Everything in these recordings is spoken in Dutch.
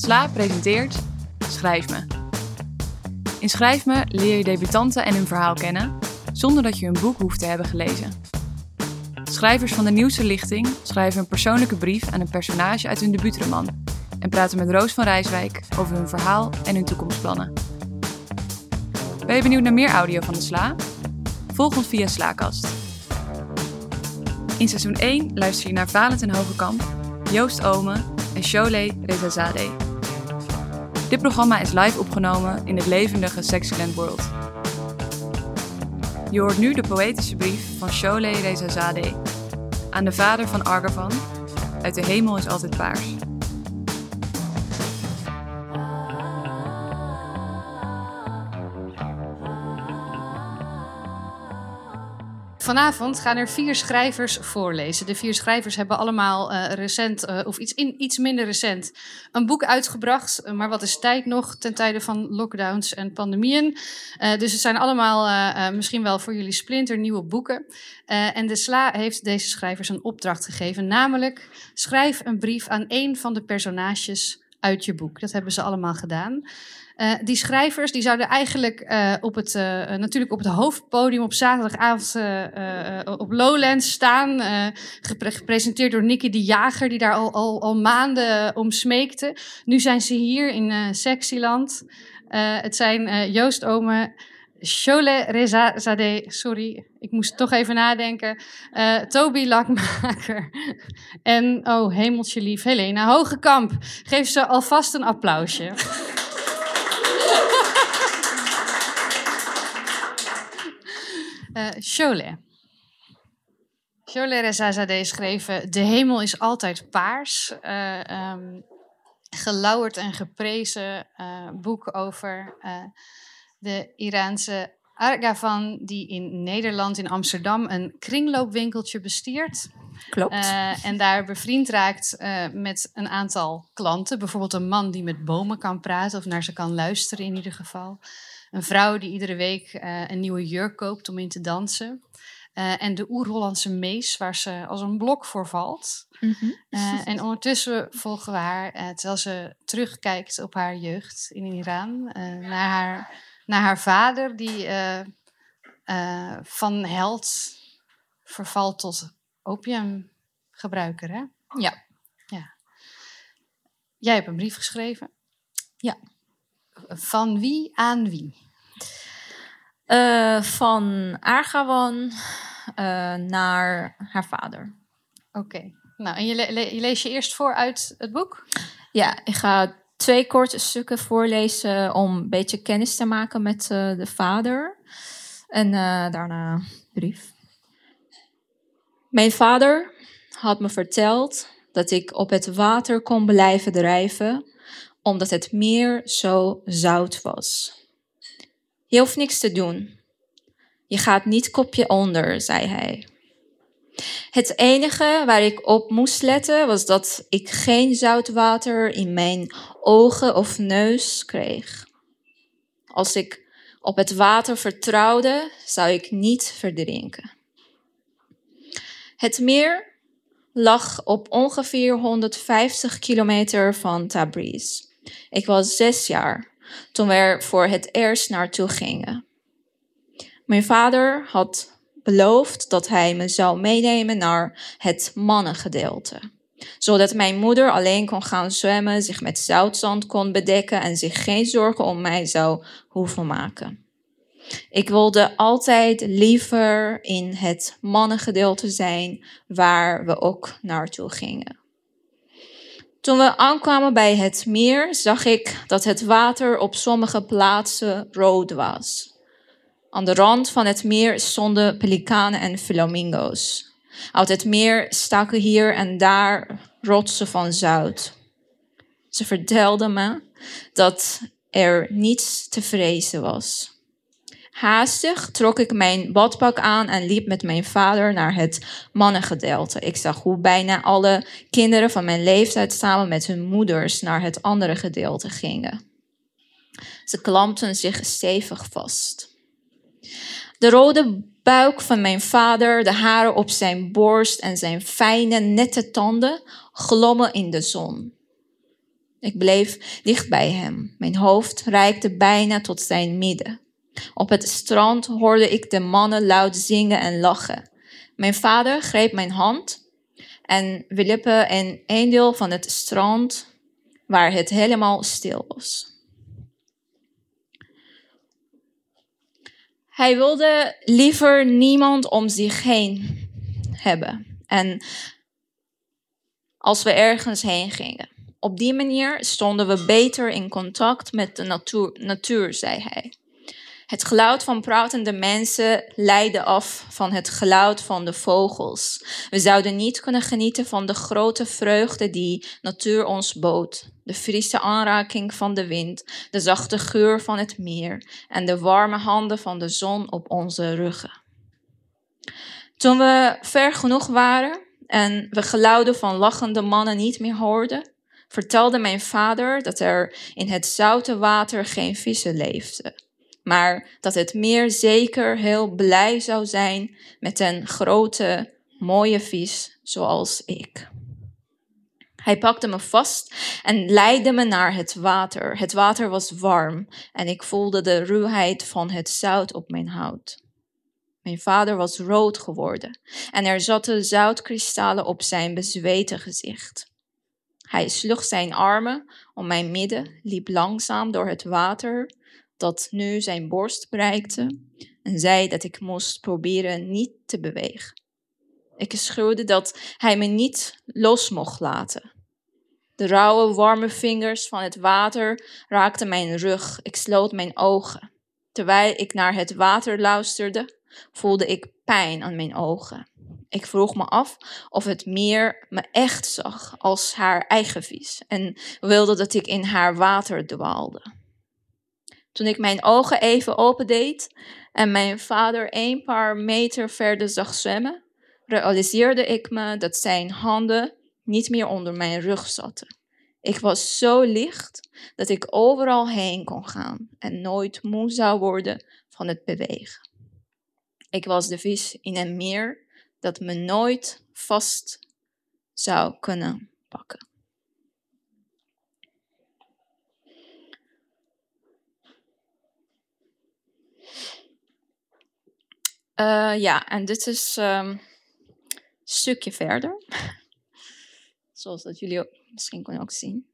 Sla presenteert Schrijf me. In Schrijf me leer je debutanten en hun verhaal kennen, zonder dat je hun boek hoeft te hebben gelezen. Schrijvers van de nieuwste lichting schrijven een persoonlijke brief aan een personage uit hun debuutroman en praten met Roos van Rijswijk over hun verhaal en hun toekomstplannen. Ben je benieuwd naar meer audio van de Sla? Volg ons via Slaakast. In seizoen 1 luister je naar Valentijn Hogekamp, Joost Omen en Sholeh Rezazadeh. Dit programma is live opgenomen in het levendige Sexyland World. Je hoort nu de poëtische brief van Sholeh Rezazadeh aan de vader van Argavan. Uit de hemel is altijd paars. Vanavond gaan er vier schrijvers voorlezen. De vier schrijvers hebben allemaal uh, recent, uh, of iets, in, iets minder recent, een boek uitgebracht. Uh, maar wat is tijd nog ten tijde van lockdowns en pandemieën? dus het zijn allemaal misschien wel voor jullie splinternieuwe boeken. en de SLA heeft deze schrijvers een opdracht gegeven, namelijk schrijf een brief aan één van de personages uit je boek. Dat hebben ze allemaal gedaan. Uh, die schrijvers die zouden eigenlijk uh, op het, uh, natuurlijk op het hoofdpodium op zaterdagavond op Lowlands staan. Gepre gepresenteerd door Nicky de Jager, die daar al, al, maanden om smeekte. Nu zijn ze hier in Sexyland. het zijn Joost Ome, Chole Rezazadeh, sorry, ik moest toch even nadenken. Toby Lakmaker en, oh hemeltje lief, Helena Hogekamp. Geef ze alvast een applausje. Uh, Cholet. Cholet Rezazadeh schreven: De hemel is altijd paars. Uh, gelauwerd en geprezen boek over de Iraanse Argavan, die in Nederland, in Amsterdam, een kringloopwinkeltje bestiert. Klopt. en daar bevriend raakt met een aantal klanten. Bijvoorbeeld een man die met bomen kan praten of naar ze kan luisteren in ieder geval. Een vrouw die iedere week uh, een nieuwe jurk koopt om in te dansen. En de oer-Hollandse mees, waar ze als een blok voor valt. Mm -hmm. uh, en ondertussen volgen we haar, terwijl ze terugkijkt op haar jeugd in Iran, naar, haar, naar haar vader, die van held vervalt tot opiumgebruiker. Hè? Ja. ja. Jij hebt een brief geschreven. Ja. Van wie aan wie? Uh, van Argawan naar haar vader. Oké. Okay. Nou, en je, le je lees je eerst voor uit het boek? Ja, ik ga twee korte stukken voorlezen om een beetje kennis te maken met uh, de vader. En daarna brief. Mijn vader had me verteld dat ik op het water kon blijven drijven omdat het meer zo zout was. Je hoeft niks te doen. Je gaat niet kopje onder, zei hij. Het enige waar ik op moest letten was dat ik geen zoutwater in mijn ogen of neus kreeg. Als ik op het water vertrouwde, zou ik niet verdrinken. Het meer lag op ongeveer 150 kilometer van Tabriz. Ik was zes jaar toen we er voor het eerst naartoe gingen. Mijn vader had beloofd dat hij me zou meenemen naar het mannengedeelte, zodat mijn moeder alleen kon gaan zwemmen, zich met zoutzand kon bedekken en zich geen zorgen om mij zou hoeven maken. Ik wilde altijd liever in het mannengedeelte zijn waar we ook naartoe gingen. Toen we aankwamen bij het meer, zag ik dat het water op sommige plaatsen rood was. Aan de rand van het meer stonden pelikanen en flamingo's. Uit het meer staken hier en daar rotsen van zout. Ze vertelden me dat er niets te vrezen was. Haastig trok ik mijn badpak aan en liep met mijn vader naar het mannengedeelte. Ik zag hoe bijna alle kinderen van mijn leeftijd samen met hun moeders naar het andere gedeelte gingen. Ze klampten zich stevig vast. De rode buik van mijn vader, de haren op zijn borst en zijn fijne, nette tanden glommen in de zon. Ik bleef dicht bij hem. Mijn hoofd reikte bijna tot zijn midden. Op het strand hoorde ik de mannen luid zingen en lachen. Mijn vader greep mijn hand en we liepen in een deel van het strand waar het helemaal stil was. Hij wilde liever niemand om zich heen hebben. En als we ergens heen gingen. Op die manier stonden we beter in contact met de natuur, natuur zei hij. Het geluid van pratende mensen leidde af van het geluid van de vogels. We zouden niet kunnen genieten van de grote vreugde die natuur ons bood. De frisse aanraking van de wind, de zachte geur van het meer en de warme handen van de zon op onze ruggen. Toen we ver genoeg waren en we geluiden van lachende mannen niet meer hoorden, vertelde mijn vader dat er in het zoute water geen vissen leefden maar dat het meer zeker heel blij zou zijn met een grote, mooie vis zoals ik. Hij pakte me vast en leidde me naar het water. Het water was warm en ik voelde de ruwheid van het zout op mijn huid. Mijn vader was rood geworden en er zaten zoutkristallen op zijn bezweten gezicht. Hij sloeg zijn armen om mijn midden, liep langzaam door het water dat nu zijn borst bereikte en zei dat ik moest proberen niet te bewegen. Ik schreeuwde dat hij me niet los mocht laten. De rauwe, warme vingers van het water raakten mijn rug. Ik sloot mijn ogen. Terwijl ik naar het water luisterde, voelde ik pijn aan mijn ogen. Ik vroeg me af of het meer me echt zag als haar eigen vis en wilde dat ik in haar water dwaalde. Toen ik mijn ogen even opendeed en mijn vader een paar meter verder zag zwemmen, realiseerde ik me dat zijn handen niet meer onder mijn rug zaten. Ik was zo licht dat ik overal heen kon gaan en nooit moe zou worden van het bewegen. Ik was de vis in een meer dat me nooit vast zou kunnen pakken. Uh, ja, en dit is een stukje verder. Zoals dat jullie ook, misschien kunnen ook zien.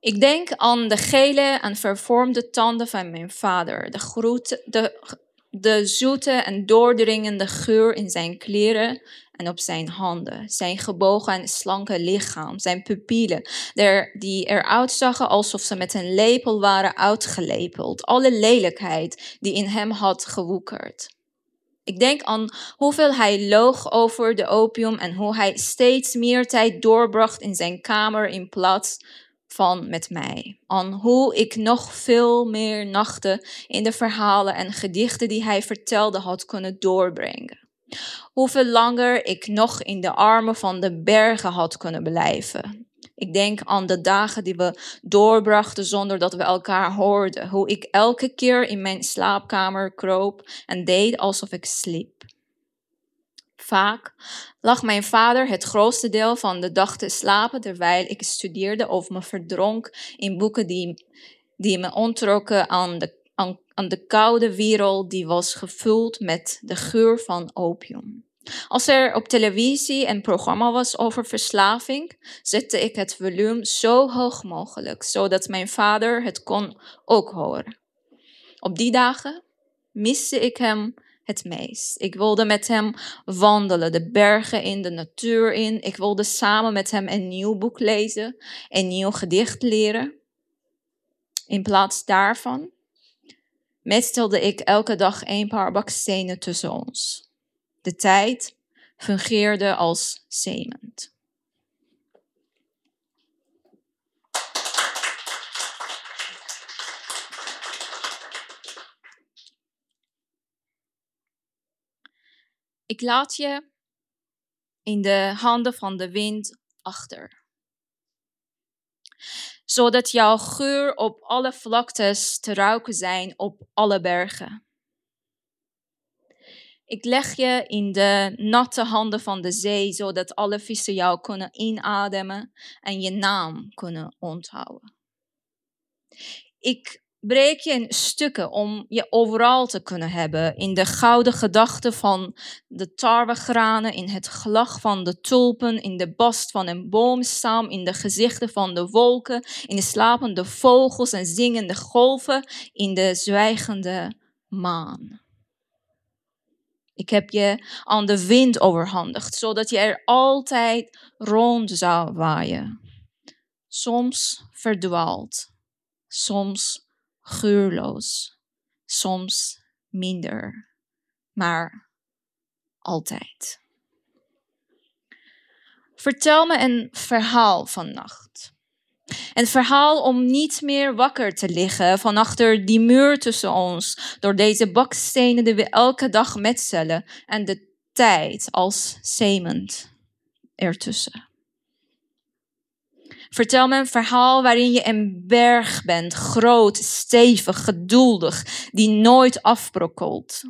Ik denk aan de gele en vervormde tanden van mijn vader, de, de, de zoete en doordringende geur in zijn kleren en op zijn handen, zijn gebogen en slanke lichaam, zijn pupillen, der, die eruit zagen alsof ze met een lepel waren uitgelepeld, alle lelijkheid die in hem had gewoekerd. Ik denk aan hoeveel hij loog over de opium en hoe hij steeds meer tijd doorbracht in zijn kamer in plaats van met mij. Aan hoe ik nog veel meer nachten in de verhalen en gedichten die hij vertelde had kunnen doorbrengen. Hoeveel langer ik nog in de armen van de bergen had kunnen blijven. Ik denk aan de dagen die we doorbrachten zonder dat we elkaar hoorden. Hoe ik elke keer in mijn slaapkamer kroop en deed alsof ik sliep. Vaak lag mijn vader het grootste deel van de dag te slapen terwijl ik studeerde of me verdronk in boeken die, die me ontrokken aan de, aan, aan de koude wereld die was gevuld met de geur van opium. Als er op televisie een programma was over verslaving, zette ik het volume zo hoog mogelijk, zodat mijn vader het kon ook horen. Op die dagen miste ik hem het meest. Ik wilde met hem wandelen, de bergen in, de natuur in. Ik wilde samen met hem een nieuw boek lezen, een nieuw gedicht leren. In plaats daarvan metstelde ik elke dag een paar bakstenen tussen ons. De tijd fungeerde als cement. Ik laat je in de handen van de wind achter. Zodat jouw geur op alle vlaktes te ruiken zijn op alle bergen. Ik leg je in de natte handen van de zee, zodat alle vissen jou kunnen inademen en je naam kunnen onthouden. Ik breek je in stukken om je overal te kunnen hebben. In de gouden gedachten van de tarwegranen, in het gelach van de tulpen, in de bast van een boomstam, in de gezichten van de wolken, in de slapende vogels en zingende golven, in de zwijgende maan. Ik heb je aan de wind overhandigd, zodat je er altijd rond zou waaien. Soms verdwaald, soms geurloos, soms minder, maar altijd. Vertel me een verhaal van Een verhaal om niet meer wakker te liggen van achter die muur tussen ons, door deze bakstenen die we elke dag metselen en de tijd als cement ertussen. Vertel me een verhaal waarin je een berg bent, groot, stevig, geduldig, die nooit afbrokkelt.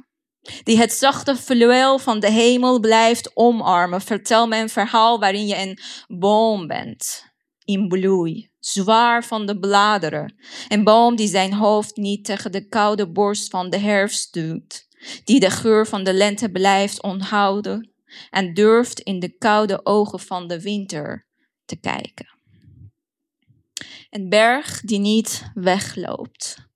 Die het zachte fluweel van de hemel blijft omarmen. Vertel me een verhaal waarin je een boom bent, in bloei, zwaar van de bladeren. Een boom die zijn hoofd niet tegen de koude borst van de herfst duwt. Die de geur van de lente blijft onthouden en durft in de koude ogen van de winter te kijken. Een berg die niet wegloopt.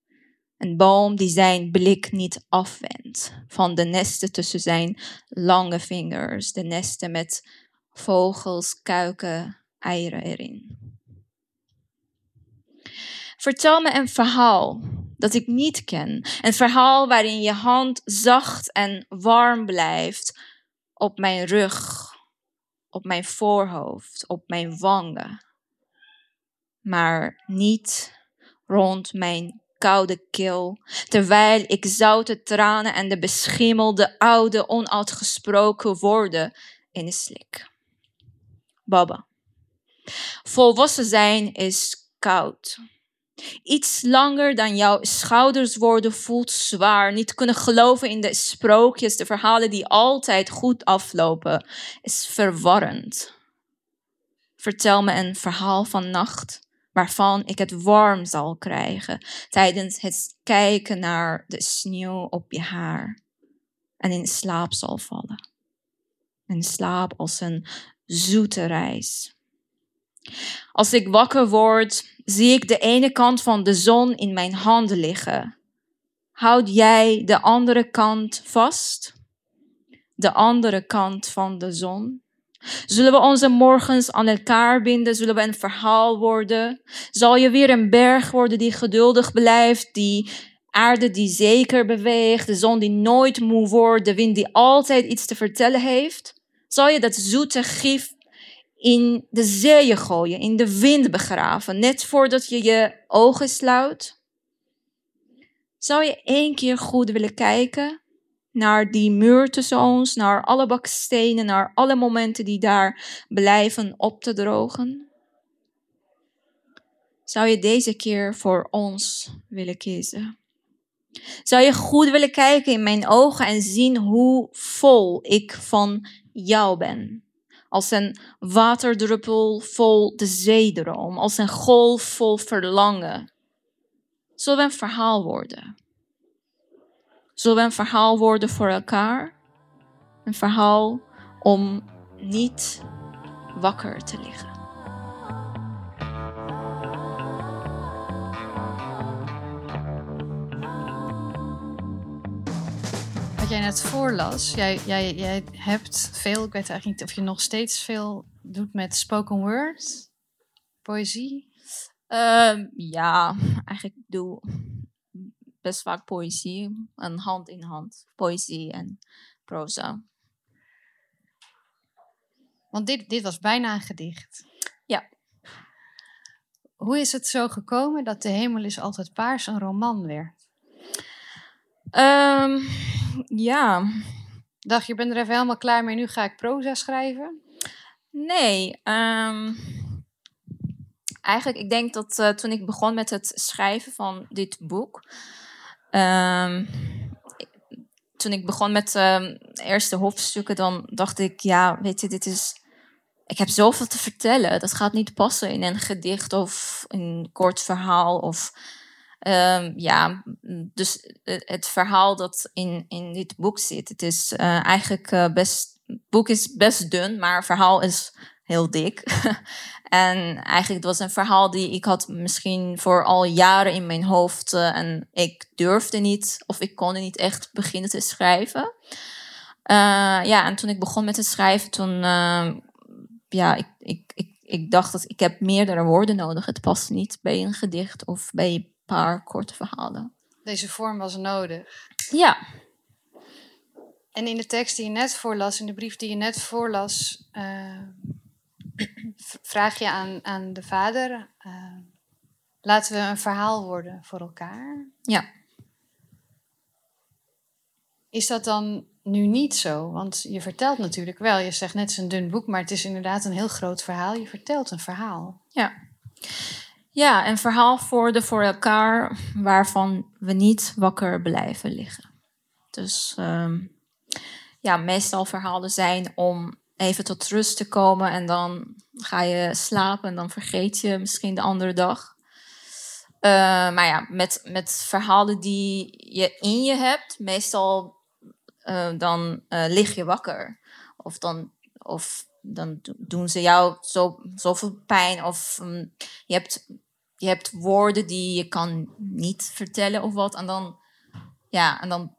Een boom die zijn blik niet afwendt van de nesten tussen zijn lange vingers, de nesten met vogels, kuiken, eieren erin. Vertel me een verhaal dat ik niet ken. Een verhaal waarin je hand zacht en warm blijft op mijn rug, op mijn voorhoofd, op mijn wangen maar niet rond mijn koude keel, terwijl ik zoute tranen en de beschimmelde oude onuitgesproken woorden in slik. Baba. Volwassen zijn is koud. Iets langer dan jouw schouders worden voelt zwaar. Niet kunnen geloven in de sprookjes, de verhalen die altijd goed aflopen, is verwarrend. Vertel me een verhaal van nacht waarvan ik het warm zal krijgen tijdens het kijken naar de sneeuw op je haar en in slaap zal vallen. In slaap als een zoete reis. Als ik wakker word, zie ik de ene kant van de zon in mijn handen liggen. Houd jij de andere kant vast? De andere kant van de zon? Zullen we onze morgens aan elkaar binden? Zullen we een verhaal worden? Zal je weer een berg worden die geduldig blijft, die aarde die zeker beweegt, de zon die nooit moe wordt, de wind die altijd iets te vertellen heeft? Zal je dat zoete gif in de zee gooien, in de wind begraven, net voordat je je ogen sluit? Zou je één keer goed willen kijken naar die muur tussen ons, naar alle bakstenen, naar alle momenten die daar blijven op te drogen? Zou je deze keer voor ons willen kiezen? Zou je goed willen kijken in mijn ogen en zien hoe vol ik van jou ben? Als een waterdruppel vol de zeedroom, als een golf vol verlangen. Zullen we een verhaal worden? Zullen we een verhaal worden voor elkaar? Een verhaal om niet wakker te liggen. Wat jij net voorlas, jij, jij, jij hebt veel, ik weet eigenlijk niet of je nog steeds veel doet met spoken word, poëzie. Uh, ja, eigenlijk doe best vaak poëzie en hand in hand. Poëzie en proza. Want dit, dit was bijna een gedicht. Ja. Hoe is het zo gekomen dat De Hemel is altijd paars een roman werd? Um, ja. Dacht je, ben er even helemaal klaar mee, nu ga ik proza schrijven? Nee, um, eigenlijk, ik denk dat uh, toen ik begon met het schrijven van dit boek, Um, toen ik begon met de eerste hoofdstukken, dan dacht ik, ja, weet je, dit is. Ik heb zoveel te vertellen. Dat gaat niet passen in een gedicht of een kort verhaal. Of, ehm, ja, dus het verhaal dat in, in dit boek zit, het is uh, eigenlijk uh, best. Boek is best dun, maar het verhaal is heel dik. en eigenlijk het was een verhaal die ik had misschien voor al jaren in mijn hoofd. En ik durfde niet of ik kon niet echt beginnen te schrijven. Ja, en toen ik begon met het schrijven, toen uh, ja, ik, ik, ik, ik dacht dat ik heb meerdere woorden nodig. Het past niet bij een gedicht of bij paar korte verhalen. Deze vorm was nodig. Ja. En in de tekst die je net voorlas, in de brief die je net voorlas, vraag je aan, aan de vader: uh, laten we een verhaal worden voor elkaar? Ja. Is dat dan nu niet zo? Want je vertelt natuurlijk wel, je zegt net het is een dun boek, maar het is inderdaad een heel groot verhaal. Je vertelt een verhaal. Ja. Ja, een verhaal voor de voor elkaar waarvan we niet wakker blijven liggen. Dus um, ja, meestal verhalen zijn om even tot rust te komen en dan ga je slapen en dan vergeet je misschien de andere dag. Uh, maar ja, met, met verhalen die je in je hebt, meestal uh, dan uh, lig je wakker. Of dan, of dan doen ze jou zo, zoveel pijn. Of um, je, hebt, je hebt woorden die je kan niet vertellen of wat. En dan, ja, en dan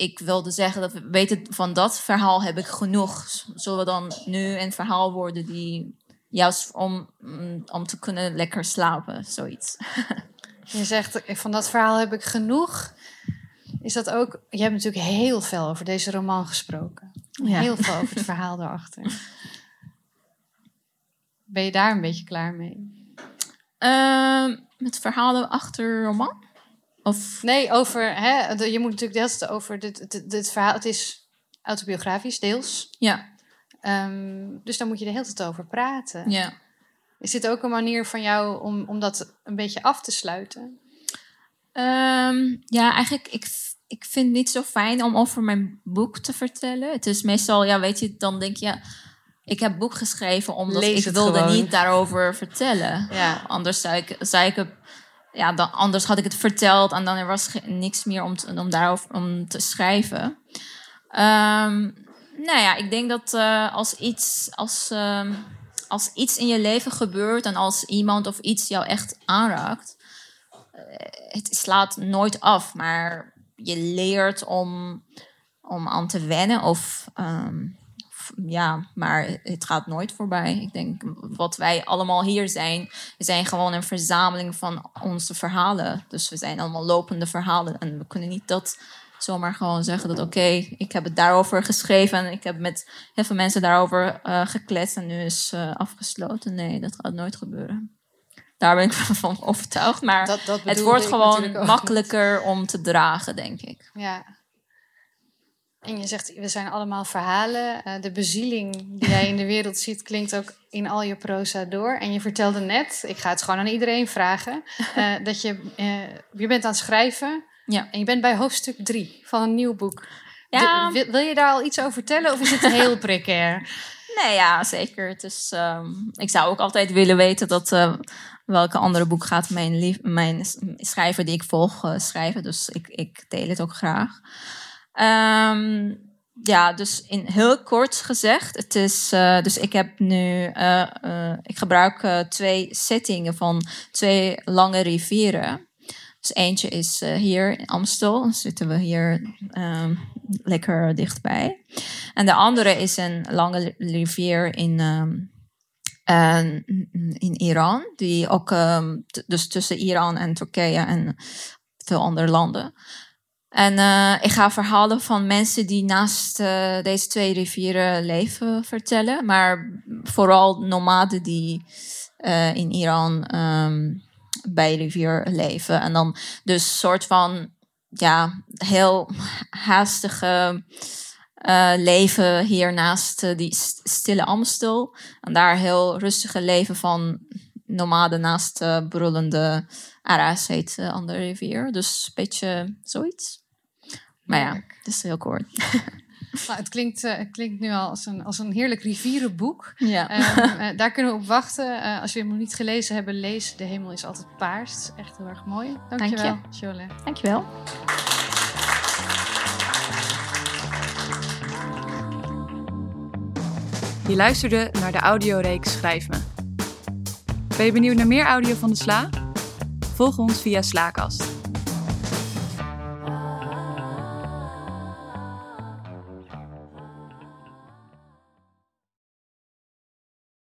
ik wilde zeggen dat we weten van dat verhaal heb ik genoeg. Zullen we dan nu een verhaal worden die juist om, mm, om te kunnen lekker slapen, zoiets. Je zegt van dat verhaal heb ik genoeg. Is dat ook? Je hebt natuurlijk heel veel over deze roman gesproken. Heel veel over het verhaal daarachter. Ben je daar een beetje klaar mee? Uh, met verhalen achter roman? Of... Nee, over. Hè, je moet natuurlijk deels over dit, dit, dit, verhaal. Het is autobiografisch, deels. Ja. Um, dus daar moet je de hele tijd over praten. Ja. Is dit ook een manier van jou om, om dat een beetje af te sluiten? Um, ja, eigenlijk, ik, ik vind het niet zo fijn om over mijn boek te vertellen. Het is meestal, ja, weet je, dan denk je, ik heb boek geschreven omdat Lees ik wilde gewoon. niet daarover vertellen. Ja. Anders zou ik, zou ik het ja, dan, anders had ik het verteld en dan er was niks meer om, te, om daarover om te schrijven. Um, nou ja, ik denk dat uh, als, iets, als, um, als iets in je leven gebeurt en als iemand of iets jou echt aanraakt, uh, het slaat nooit af, maar je leert om, om aan te wennen of um, ja, maar het gaat nooit voorbij. Ik denk, wat wij allemaal hier zijn, we zijn gewoon een verzameling van onze verhalen. Dus we zijn allemaal lopende verhalen. En we kunnen niet dat zomaar gewoon zeggen dat oké, okay, ik heb het daarover geschreven en ik heb met heel veel mensen daarover uh, gekletst en nu is uh, afgesloten. Nee, dat gaat nooit gebeuren. Daar ben ik van overtuigd. Maar dat, dat het wordt gewoon makkelijker om te dragen, denk ik. Ja, en je zegt, we zijn allemaal verhalen. Uh, de bezieling die jij in de wereld ziet, klinkt ook in al je proza door. En je vertelde net, ik ga het gewoon aan iedereen vragen, uh, dat je, uh, je bent aan het schrijven. Ja. En je bent bij hoofdstuk drie van een nieuw boek. Ja. De, wil, wil, je daar al iets over vertellen of is het heel precair? Nee, ja, zeker. Het is, um, ik zou ook altijd willen weten dat welke andere boek gaat mijn, lief, mijn schrijver die ik volg schrijven. Dus ik, ik deel het ook graag. Um, ja, dus in heel kort gezegd, het is, uh, dus ik heb nu, uh, uh, ik gebruik twee settingen van twee lange rivieren. Dus eentje is hier in Amstel, dan zitten we hier um, lekker dichtbij. En de andere is een lange rivier in, um, in Iran, die ook, dus tussen Iran en Turkije en veel andere landen. En uh, ik ga verhalen van mensen die naast uh, deze twee rivieren leven vertellen. Maar vooral nomaden die uh, in Iran um, bij rivier leven. En dan dus soort van ja, heel haastige leven hier naast die stille Amstel. En daar heel rustige leven van nomaden naast uh, brullende Aras heet de andere rivier. Dus een beetje zoiets. Maar ja, het is heel kort. Nou, het, klinkt, eh, het klinkt nu al als een, als een heerlijk rivierenboek. Ja. Ehm, eh, daar kunnen we op wachten. Eh, als je hem nog niet gelezen hebben, lees De Hemel is altijd paars. Het is echt heel erg mooi. Dankjewel, Jolé. Dankjewel. Je luisterde naar de audioreeks Schrijf me. Ben je benieuwd naar meer audio van de Sla? Volg ons via Slaakast.